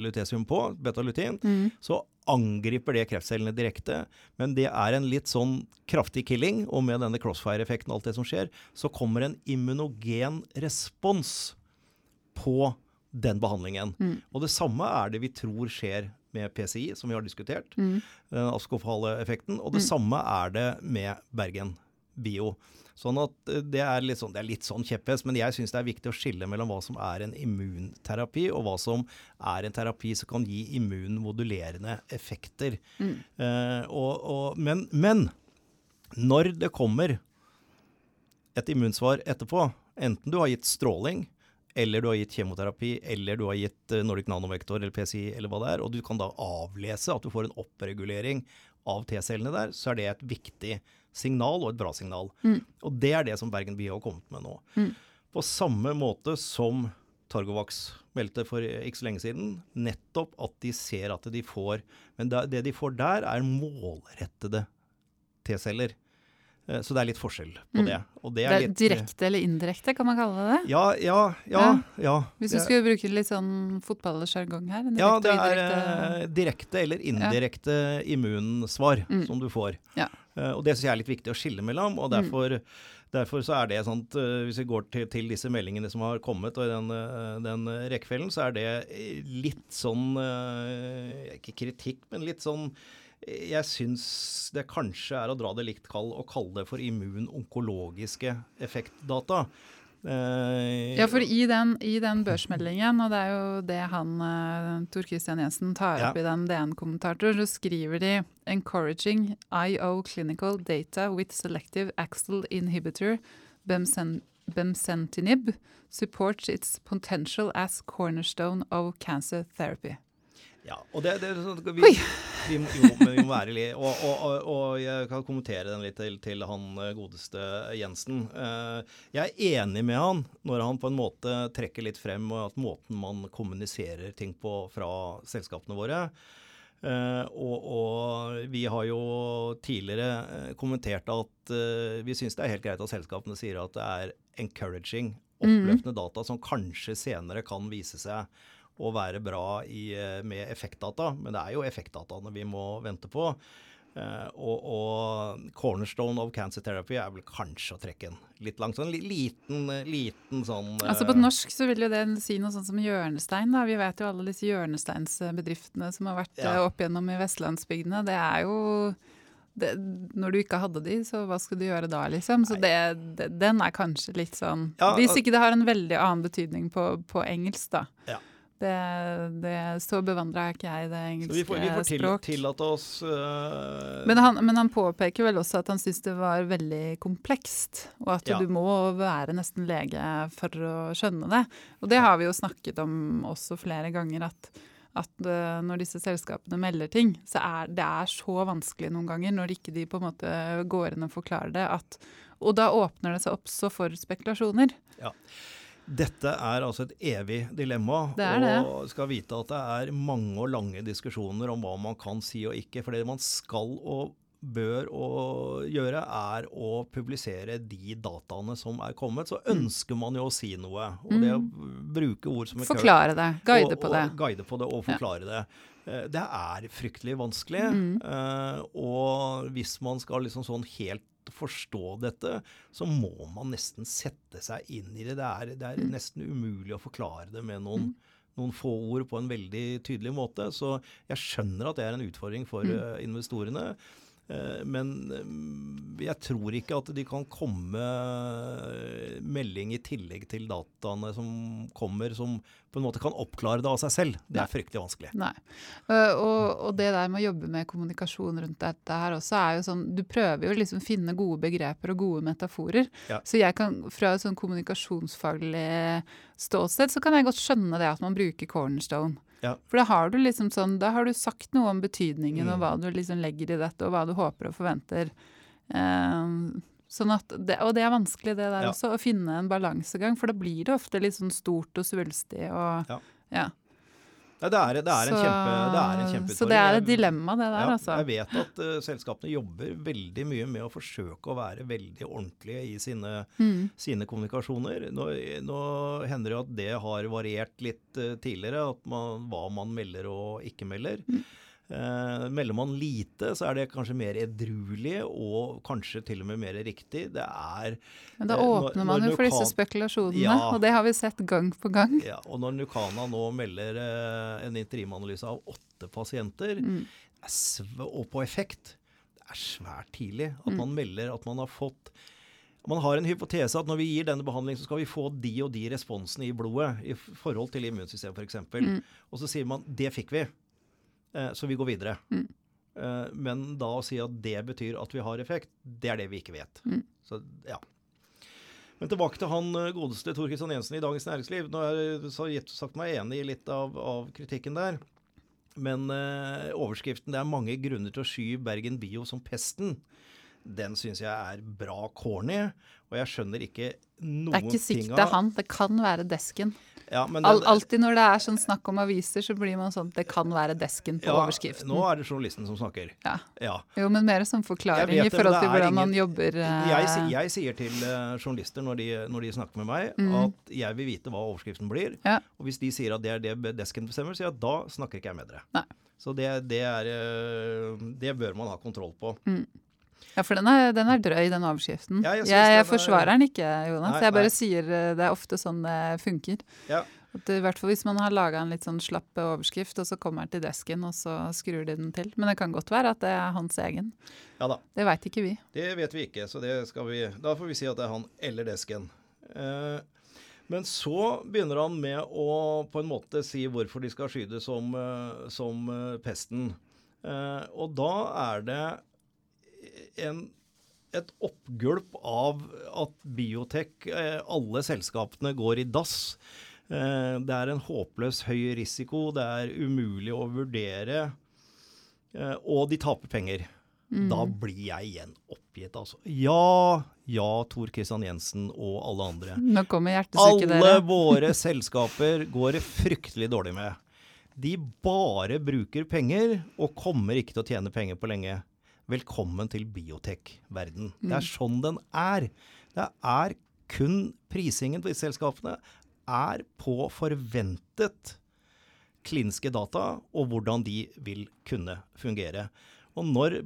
lutesium på, betalutin, Mm. så angriper det kreftcellene direkte. Men det er en litt sånn kraftig killing, og med denne crossfire-effekten og alt det som skjer, så kommer en immunogen respons på den behandlingen. Mm. Og det samme er det vi tror skjer med PCI, som vi har diskutert. Mm. Den askofale effekten. Og det samme er det med Bergen Bio. Sånn at eh, det er litt sånn, det er litt sånn kjepphest, men jeg syns det er viktig å skille mellom hva som er en immunterapi, og hva som er en terapi som kan gi immunmodulerende effekter. Mm. Eh, og, og, men, men når det kommer et immunsvar etterpå, enten du har gitt stråling, eller du har gitt kjemoterapi, eller du har gitt eh, Nordic Nanovektor eller PCI, eller hva det er, og du kan da avlese at du får en oppregulering av T-cellene der, så er det et viktig signal, og et bra signal. Mm. Og det er det som Bergen Bio har kommet med nå. Mm. På samme måte som Targovax meldte for ikke så lenge siden, nettopp at de ser at de får Men det det de får der, er målrettede T-celler. Eh, Så det er litt forskjell på Mm. det. Det Det litt direkte eller indirekte, kan man kalle det? Ja, ja, ja. ja. Hvis du skulle bruke litt sånn fotballsjargong her. Ja, det er eh, direkte eller indirekte immunsvar Mm. som du får. Ja. Eh, og det syns jeg er litt viktig å skille mellom. og Mm. derfor, derfor så er det sånt, eh, Hvis vi går til, til disse meldingene som har kommet, og i den, eh, den rekkefellen, så er det eh, litt sånn eh, Ikke kritikk, men litt sånn eh, jeg syns det kanskje er å dra det likt kall å kalle det for immunonkologiske effektdata. Eh, Ja, for i den, i den børsmeldingen, og det er jo det han uh, Tor Christian Jensen tar Ja. opp i den DN-kommentatoren, så skriver de 'Encouraging IO clinical data with selective axle inhibitor bemsen bemsentinib supports its potential as cornerstone of cancer therapy'. Ja, og det, det er sånn vi, Oi. vi, jo, men vi må være litt og, og, og, og jeg kan kommentere den litt til, til han eh, godeste Jensen. Eh, jeg er enig med han når han på en måte trekker litt frem at måten man kommuniserer ting på fra selskapene våre. Uh, og, og vi har jo tidligere kommentert at uh, vi syns det er helt greit at selskapene sier at det er encouraging, oppløftende data som kanskje senere kan vise seg å være bra i, eh, med effektdata, men det er jo effektdataene vi må vente på. Eh, og, og cornerstone of cancer therapy er vel kanskje å trekke en litt langt. Sånn liten, liten sånn Altså eh, På norsk så vil jo det si noe sånn som hjørnestein. da. Vi vet jo alle disse hjørnesteinsbedriftene som har vært Ja. opp gjennom i vestlandsbygdene. Det er jo det, når du ikke hadde de, så hva skulle du gjøre da, liksom? Så det, det, den er kanskje litt sånn Ja, Hvis ikke det har en veldig annen betydning på, på engelsk, da. Ja. Det, det, så bevandra er ikke jeg i det engelske vi får, vi får til, språk. tillate oss uh... Men han, men han påpeker vel også at han syns det var veldig komplekst, og at Ja. du må være nesten lege for å skjønne det. Og det har vi jo snakket om også flere ganger, at, at eh, når disse selskapene melder ting, så er det er så vanskelig noen ganger når ikke de på en måte går inn og forklarer det, at, og da åpner det seg opp så for spekulasjoner. Dette er altså et evig dilemma. Det er det. Og skal vite at det er mange og lange diskusjoner om hva man kan si og ikke. For det man skal og bør gjøre, er å publisere de dataene som er kommet. Så ønsker man jo å si noe. Og det å bruke ord som er Forklare det, guide og, på det. Og guide på det og forklare det. Eh, Det er fryktelig vanskelig. Mm. eh, Og hvis man skal liksom sånn helt forstå dette, så må man nesten sette seg inn i det. Det er, det er Mm. nesten umulig å forklare det med noen, noen få ord på en veldig tydelig måte. Så jeg skjønner at det er en utfordring for Mm. eh, investorene. Eh, Men eh, jeg tror ikke at de kan komme eh, melding i tillegg til dataene som kommer, som på en måte kan oppklare det av seg selv. Det er fryktelig vanskelig. Nei. Og, og det der med å jobbe med kommunikasjon rundt dette her også, er jo sånn Du prøver jo liksom å finne gode begreper og gode metaforer. Ja. Så jeg kan, fra et sånn kommunikasjonsfaglig ståsted, så kan jeg godt skjønne det at man bruker cornerstone. Ja. For da har du liksom sånn, da har du sagt noe om betydningen Mm. og hva du liksom legger i dette, og hva du håper og forventer. Eh, sånn at det, og det er vanskelig det der Ja. også, å finne en balansegang, for da blir det ofte litt sånn stort og svulstig og Ja. ja. Nei, det, er, det, er en Så- kjempe, det er en kjempeutfordring. Så det er et dilemma, det der, ja, altså. Jeg vet at uh, selskapene jobber veldig mye med å forsøke å være veldig ordentlige i sine, Mm. sine kommunikasjoner. Nå, nå hender det at det har variert litt uh, tidligere, at man, hva man melder og ikke melder. Mm. Eh, melder man lite, så er det kanskje mer edruelig og kanskje til og med mer riktig. Det er Men da eh, når- åpner man jo for disse spekulasjonene, Ja. og det har vi sett gang på gang. ja, Og når Nukana nå melder eh, en interimanalyse av åtte pasienter, Mm. og på effekt, det er svært tidlig at Mm. man melder at man har fått man har en hypotese at når vi gir denne behandlingen, så skal vi få de og de responsene i blodet i forhold til immunsystemet f.eks. Mm. Og så sier man det fikk vi, så vi går videre. Mm. Eh, men da å si at det betyr at vi har effekt, det er det vi ikke vet. Mm. Så ja. Men tilbake til han eh, godeste Tor Kristian Jensen i Dagens Næringsliv. Nå har jeg så sagt meg enig i litt av, av kritikken der. Men eh, overskriften 'Det er mange grunner til å sky Bergen Bio som pesten', den syns jeg er bra corny. Og jeg skjønner ikke noen ting av Det er ikke sikkert det er han, det kan være desken. Ja, men Al alltid når det er sånn snakk om aviser, så blir man sånn Det kan være desken på ja, overskriften. Nå er det journalisten som snakker. Ja. Ja. Jo, men mer som forklaring i forhold til hvordan hvordan man jobber. eh, Jeg, jeg sier til eh, journalister når de, når de snakker med meg, Mm. at jeg vil vite hva overskriften blir. Ja. Og hvis de sier at det er det desken bestemmer, sier jeg at da snakker ikke jeg med dere. Nei. Så det, det, er, eh, det bør man ha kontroll på. Ja, for den er, den er drøy, den overskriften. Ja, jeg jeg, jeg den er- forsvarer den ikke, Jonas. Nei, jeg bare nei. sier eh, det er ofte sånn det funker. Ja. At I hvert fall hvis man har laga en litt sånn slapp overskrift, og så kommer den til desken, og så skrur de den til. Men det kan godt være at det er hans egen. ja da. Det veit ikke vi. Det vet vi ikke, så det skal vi, da får vi si at det er han eller desken. Eh, men så begynner han med å på en måte si hvorfor de skal skyte som, eh, som eh, pesten. Eh, og da er det en, et oppgulp av at biotek, eh, alle selskapene, går i dass. Eh, det er en håpløs høy risiko, det er umulig å vurdere, eh, og de taper penger. Da blir jeg igjen oppgitt, altså. Ja, ja, Tor Kristian Jensen og alle andre. [laughs] Nå kommer hjertesukket Alle [laughs] våre selskaper går det fryktelig dårlig med. De bare bruker penger og kommer ikke til å tjene penger på lenge. Velkommen til biotek-verden. Det er sånn den er. Det er kun prisingen på disse selskapene er på forventet kliniske data og hvordan de vil kunne fungere. Og når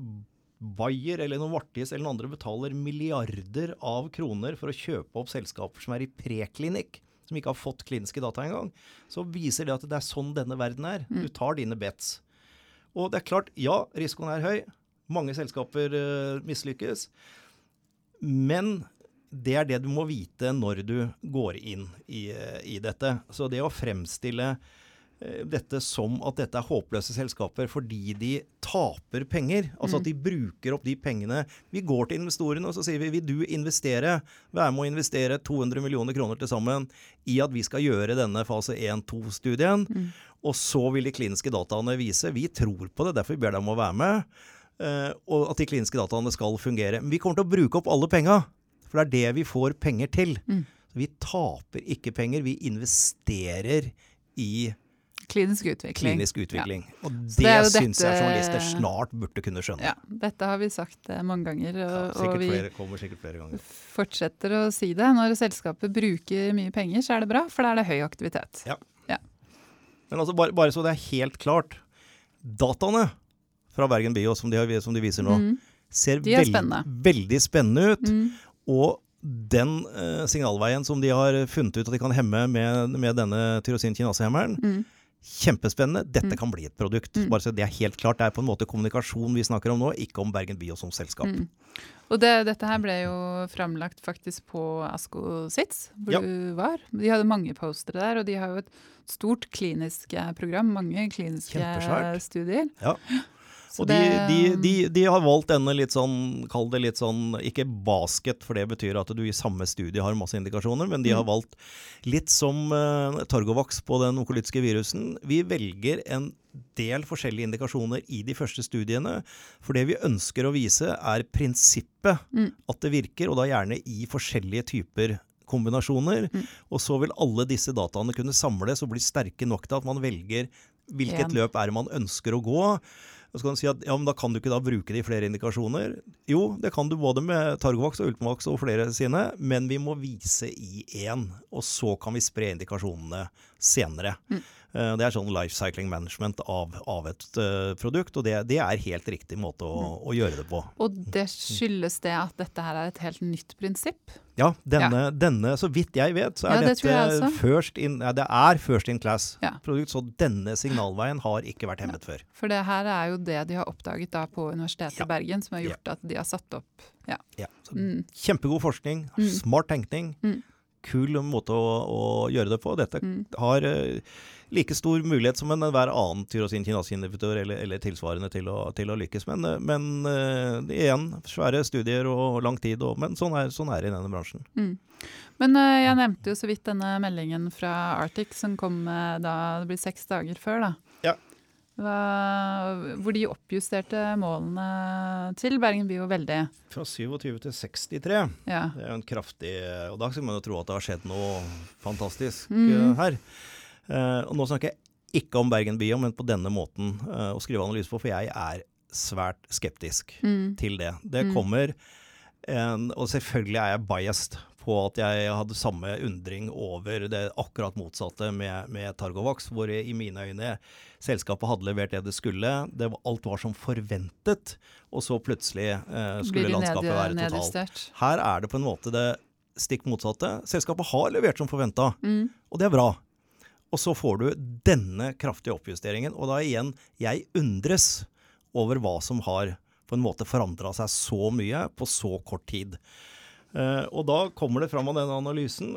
Bayer eller Novartis eller noen andre betaler milliarder av kroner for å kjøpe opp selskaper som er i preklinikk, som ikke har fått kliniske data engang, så viser det at det er sånn denne verden er. Du tar dine bets. Og det er klart, ja, risikoen er høy. Mange selskaper uh, mislykkes. Men det er det du må vite når du går inn i, i dette. Så det å fremstille uh, dette som at dette er håpløse selskaper fordi de taper penger. Altså at de bruker opp de pengene. Vi går til investorene og så sier vi vil du investere, være med å investere 200 millioner kroner til sammen i at vi skal gjøre denne fase 1-2-studien. Mm. Og så vil de kliniske dataene vise Vi tror på det, derfor ber dem om å være med. Uh, og at de kliniske dataene skal fungere. Men vi kommer til å bruke opp alle penga. For det er det vi får penger til. Mm. Vi taper ikke penger, vi investerer i Klinisk utvikling. Klinisk utvikling. Ja. Og det, det syns jeg journalister snart burde kunne skjønne. Ja, dette har vi sagt eh, mange ganger, og, ja, og vi flere, kommer sikkert flere ganger. fortsetter å si det. Når selskapet bruker mye penger, så er det bra, for da er det høy aktivitet. Ja. ja. Men altså, bare, bare, så det er helt klart. Dataene fra Bergen Bio, som de, har, som de viser nå, mm. ser veld, spennende. veldig spennende ut. Mm. Og den eh, signalveien som de har funnet ut at de kan hemme med, med denne tyrosin-kinasehemmeren, mm Kjempespennende. Dette mm. kan bli et produkt. Mm. Bare så Det er helt klart. Det er på en måte kommunikasjon vi snakker om nå, ikke om Bergen Bio som selskap. Mm. Og det, dette her ble jo framlagt faktisk på Asko Sitz, hvor ja. du var. De hadde mange postere der, og de har jo et stort klinisk eh, program. Mange kliniske studier. Ja. Og de, de, de, de, har valgt denne litt sånn, kall det litt sånn, ikke basket, for det betyr at du i samme studie har masse indikasjoner, men de har mm. valgt litt som uh, Targovax på den onkolytiske virusen. Vi velger en del forskjellige indikasjoner i de første studiene. For det vi ønsker å vise, er prinsippet mm. at det virker, og da gjerne i forskjellige typer kombinasjoner. Mm. Og så vil alle disse dataene kunne samles og bli sterke nok til at man velger hvilket løp er man ønsker å gå. Og så kan du si at ja, men da kan du ikke da bruke det i flere indikasjoner. Jo, det kan du både med Targovax og Ultimovax og flere sine, men vi må vise i én. Og så kan vi spre indikasjonene senere. Mm. Eh, det er sånn life cycling management av, av et uh, produkt, og det, det, er helt riktig måte å, mm. å, gjøre det på. Og det skyldes det at dette her er et helt nytt prinsipp? Ja, denne, ja. denne så vidt jeg vet, så er ja, det dette first in, ja, det er first in class-produkt. Så denne signalveien har ikke vært hemmet før. For det her er jo det de har oppdaget da på Universitetet i Bergen, som har gjort at de har satt opp Ja. Mm. Kjempegod forskning, mm. smart tenkning. Mm. Kul måte å, å, gjøre det på. Dette mm. har uh, like stor mulighet som enhver annen tyrosin kinasinhibitør eller, eller, tilsvarende til å, til å, lykkes. Men, eh, men uh, igjen, svære studier og lang tid. Og, men sånn er, sånn er, det i denne bransjen. Mm. Men uh, jeg nevnte jo så vidt denne meldingen fra Arctic som kom uh, da det blir seks dager før. da. Ja. Hva, hvor de oppjusterte målene til Bergen Bio veldig. Fra 27 til 63. Ja. Det er jo en kraftig Og da skal man jo tro at det har skjedd noe fantastisk mm. her. Uh, og nå snakker jeg ikke om Bergen Bio, men på denne måten uh, å skrive analyse på, for jeg er svært skeptisk mm. til det. Det mm. kommer en, Og selvfølgelig er jeg biased på at jeg hadde samme undring over det akkurat motsatte med, med Targovax, hvor i mine øyne selskapet hadde levert det det skulle. Det var, alt var som forventet, og så plutselig eh, skulle landskapet være totalt. Her er det på en måte det stikk motsatte. Selskapet har levert som forventa, mm. og det er bra. Og så får du denne kraftige oppjusteringen. Og da igjen, jeg undres over hva som har på en måte forandra seg så mye på så kort tid. Uh, og da kommer det fram av denne analysen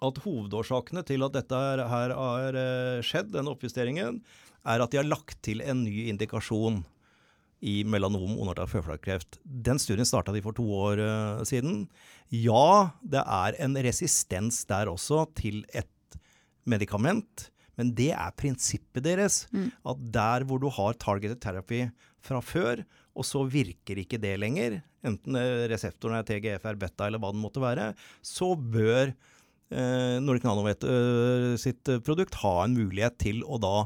at hovedårsakene til at dette her, har uh, skjedd, denne oppjusteringen, er at de har lagt til en ny indikasjon i melanom og føflekkreft. Den studien starta de for to år uh, siden. Ja, det er en resistens der også til et medikament. Men det er prinsippet deres. Mm. At der hvor du har targeted therapy fra før, og så virker ikke det lenger, enten reseptoren er TGFR beta eller hva den måtte være, så bør eh, Nordic Nanovet eh, sitt produkt ha en mulighet til å da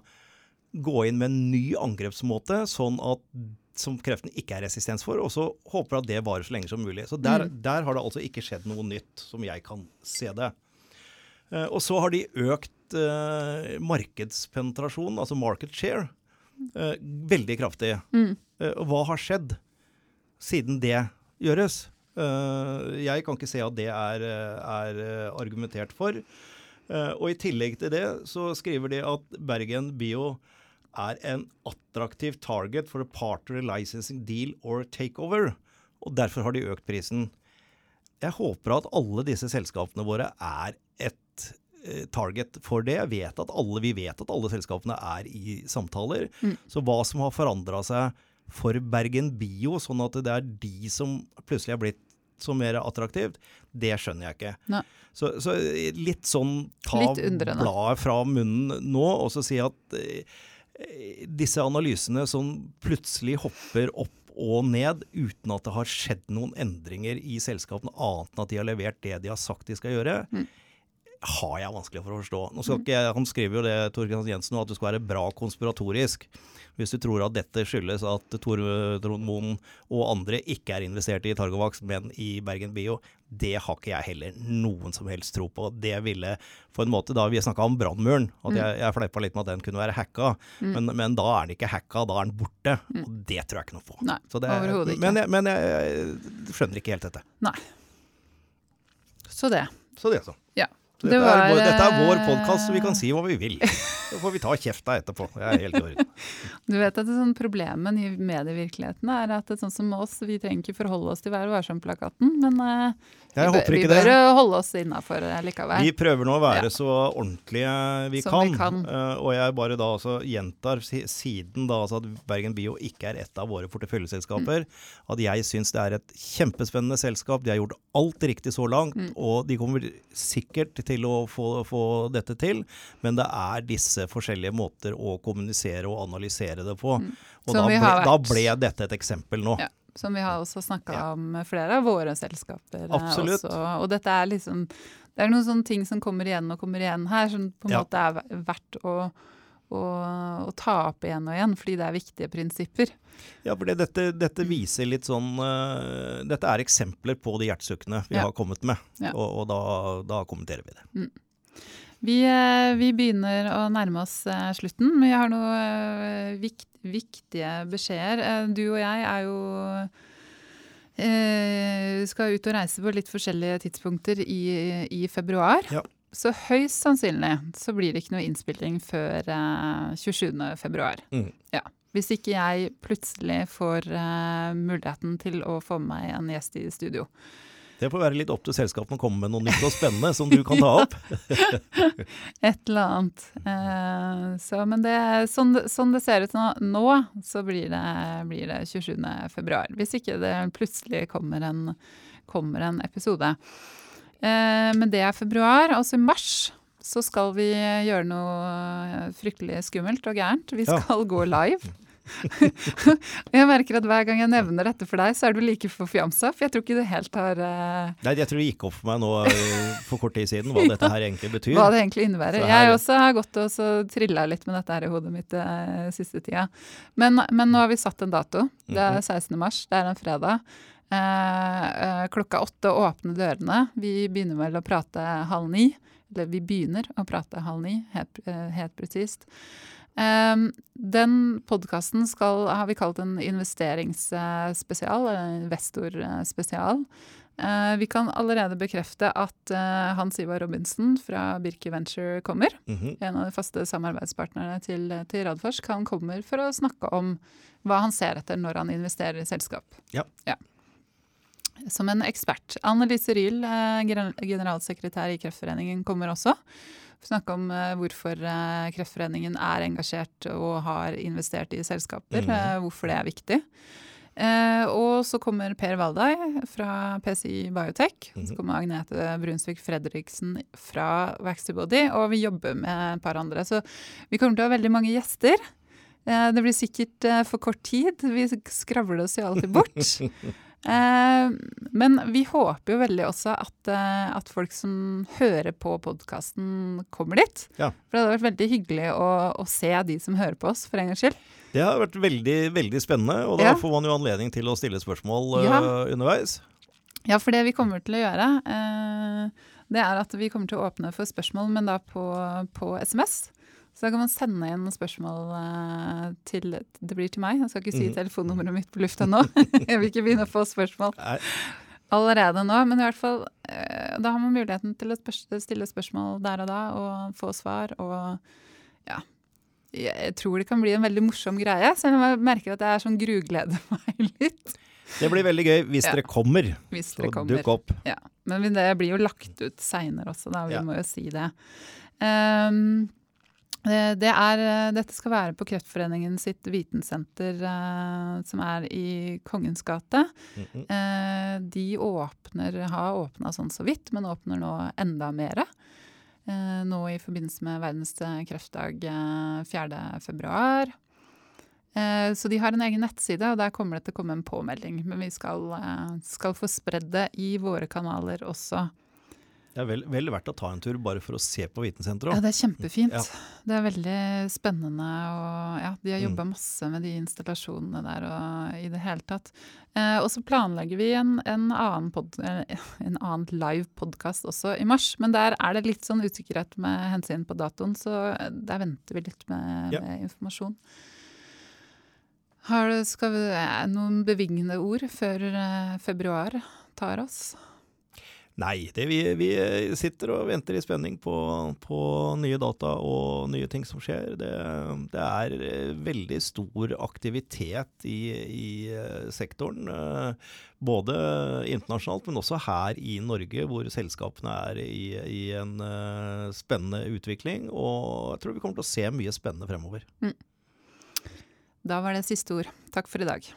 gå inn med en ny angrepsmåte, sånn at som kreften ikke er resistens for, og så håper at det varer så lenge som mulig. Så der, mm. der har det altså ikke skjedd noe nytt, som jeg kan se det. Eh, og så har de økt eh, markedspenetrasjon, altså market share, eh, veldig kraftig. Mm. Og hva har skjedd siden det gjøres? Jeg kan ikke se at det er, er argumentert for. Og i tillegg til det så skriver de at Bergen Bio er en attraktiv target for a partner licensing deal or takeover. Og derfor har de økt prisen. Jeg håper at alle disse selskapene våre er et eh, target for det. Jeg vet at alle, vi vet at alle selskapene er i samtaler. Mm. Så hva som har forandra seg for Bergen Bio, sånn at det er de som plutselig er blitt så mer attraktivt, det skjønner jeg ikke. Så, så litt sånn ta Litt bladet fra munnen nå og så si at eh, disse analysene som plutselig hopper opp og ned uten at det har skjedd noen endringer i selskapene, annet enn at de har levert det de har sagt de skal gjøre, Mm. Har jeg vanskelig for å forstå. Nå skal ikke, han skriver jo det, Tor Christian Jensen, at du skal være bra konspiratorisk. Hvis du tror at dette skyldes at Tor Trond Moen og andre ikke er investert i Targovax, men i Bergen Bio, det har ikke jeg heller noen som helst tro på. Det ville på en måte, da Vi snakka om brannmuren, at jeg, jeg fleipa litt med at den kunne være hacka. Men, men da er den ikke hacka, da er den borte. Og det tror jeg ikke noe på. Nei, Så det- ikke. Men, jeg, men jeg, jeg skjønner ikke helt dette. Nei. Så det. Så det, så. Ja. Så Det dette, er, dette er vår eh, podkast, så vi kan si hva vi vil. [laughs] Så får vi ta kjefta etterpå. Jeg er helt i. [laughs] Du vet at det sånn Problemet i medievirkeligheten er at det, sånn som oss, vi trenger ikke forholde oss til Vær varsom-plakaten, men eh, Jeg vi, bør- vi bør eh, holde oss innafor likevel. Vi prøver nå å være Ja. så ordentlige vi Som kan. vi kan. Uh, og jeg bare da altså gjentar, siden da altså at Bergen Bio ikke er et av våre porteføljeselskaper, Mm. at jeg syns det er et kjempespennende selskap. De har gjort alt riktig så langt, Mm. og de kommer sikkert til å få, få dette til. Men det er disse forskjellige måter å kommunisere og analysere det på. Mm. Og da ble, vært... da ble dette et eksempel nå. Ja. Som vi har også snakka Ja. om flere av våre selskaper. eh, Absolutt. Også. Og dette er liksom Det er noen sånne ting som kommer igjen og kommer igjen her, som på en Ja. måte er verdt å, å, å ta opp igjen og igjen, fordi det er viktige prinsipper. Ja, for dette, dette viser litt sånn uh, Dette er eksempler på de hjertesukkene vi Ja. har kommet med, Ja. og, og da, da kommenterer vi det. Vi, eh, vi begynner å nærme oss eh, slutten, men jeg har noen vikt, viktige beskjeder. Du og jeg er jo eh, skal ut og reise på litt forskjellige tidspunkter i, i februar. Ja. Så høyst sannsynlig så blir det ikke noe innspilling før eh, 27. februar. Mm. Ja. Hvis ikke jeg plutselig får eh, muligheten til å få med meg en gjest i studio. Det får være litt opp til selskapene å komme med noe nytt og spennende som du kan ta [laughs] opp. Et eller annet. Eh, så, men det, sånn, sånn det ser ut nå, nå så blir det, blir det 27. februar. Hvis ikke det plutselig kommer en, kommer en episode. Eh, men det er februar. Altså i mars så skal vi gjøre noe fryktelig skummelt og gærent. Vi Ja. skal gå live. [laughs] jeg merker at hver gang jeg nevner dette for deg, så er du like forfjamsa. For jeg tror ikke det helt har uh... Nei, jeg tror det gikk opp for meg nå eh, for kort tid siden hva [laughs] dette her egentlig betyr. hva det egentlig innebærer. Her- Jeg også har gått og så trilla litt med dette her i hodet mitt uh, siste tida. Men, men nå har vi satt en dato. Det er Mhm. 16. mars, det er en fredag. Eh, eh, klokka åtte åpner dørene. Vi begynner vel å prate halv ni. Eller vi begynner å prate halv ni, helt, eh, helt presist. Den podkasten har vi kalt en investeringsspesial, eller investorspesial. Vi kan allerede bekrefte at Hans Ivar Robinson fra Birke Venture kommer. Mhm. En av de faste samarbeidspartnerne til, til Radforsk. Han kommer for å snakke om hva han ser etter når han investerer i selskap. Ja. Som en ekspert. Annelise Ryhl, eh, generalsekretær i Kreftforeningen, kommer også. Snakke om eh, hvorfor eh, Kreftforeningen er engasjert og har investert i selskaper. Eh, hvorfor det er viktig. Og så kommer Per Valdai fra PCI Biotech. Så Mhm. kommer Agnete Brunsvik Fredriksen fra Vaxtybody. Og vi jobber med et par andre. Så vi kommer til å ha veldig mange gjester. Det blir sikkert for kort tid. Vi skravler oss jo alltid bort. [laughs] Eh, men vi håper jo veldig også at, eh, at folk som hører på podkasten, kommer dit. Ja. For det hadde vært veldig hyggelig å, å se de som hører på oss, for en gangs skyld. Det har vært veldig, veldig spennende, og da Ja. får man jo anledning til å stille spørsmål eh, Ja. underveis. Ja, for det vi kommer til å gjøre, eh, det er at vi kommer til å åpne for spørsmål, men da på, på SMS. Så da kan man sende inn spørsmål eh, til Det blir til meg. Jeg skal ikke si Mhm. telefonnummeret mitt på lufta nå. [laughs] Jeg vil ikke begynne å få spørsmål allerede nå. Men i hvert fall, eh, da har man muligheten til å stille spørsmål der og da, og få svar. Og ja. jeg tror det kan bli en veldig morsom greie, selv om jeg merker at jeg er sånn grugleder [laughs] meg litt. Det blir veldig gøy hvis Ja. dere kommer. Hvis Så dere kommer. dukk opp. Ja, men det blir jo lagt ut seinere også, da. Vi Ja. må jo si det. Ehm, det er, dette skal være på Kreftforeningen sitt vitensenter eh, som er i Kongens gate. Mhm. Eh, de åpner, har åpna sånn så vidt, men åpner nå enda mer. Eh, nå i forbindelse med verdens kreftdag eh, 4. februar. Eh, så de har en egen nettside, og der kommer det til å komme en påmelding. Men vi skal, eh, skal få spredd det i våre kanaler også. Det er vel, vel verdt å ta en tur bare for å se på vitensenteret. Ja, det er kjempefint. Ja. Det er veldig spennende, og ja, de har Mm. jobba masse med de installasjonene der og i det hele tatt. Eh, og så planlegger vi en, en annen, pod, eh, en annen live podkast også i mars, men der er det litt sånn usikkerhet med hensyn på datoen, så der venter vi litt med, Ja. med informasjon. Har du, skal vi, eh, noen bevingende ord før eh, februar tar oss? Nei, det vi, vi sitter og venter i spenning på, på nye data og nye ting som skjer. Det, det er eh, veldig stor aktivitet i, i eh, sektoren. eh, Både internasjonalt, men også her i Norge, hvor selskapene er i, i en eh, spennende utvikling. Og jeg tror vi kommer til å se mye spennende fremover. Da var det siste ord. Takk for i dag.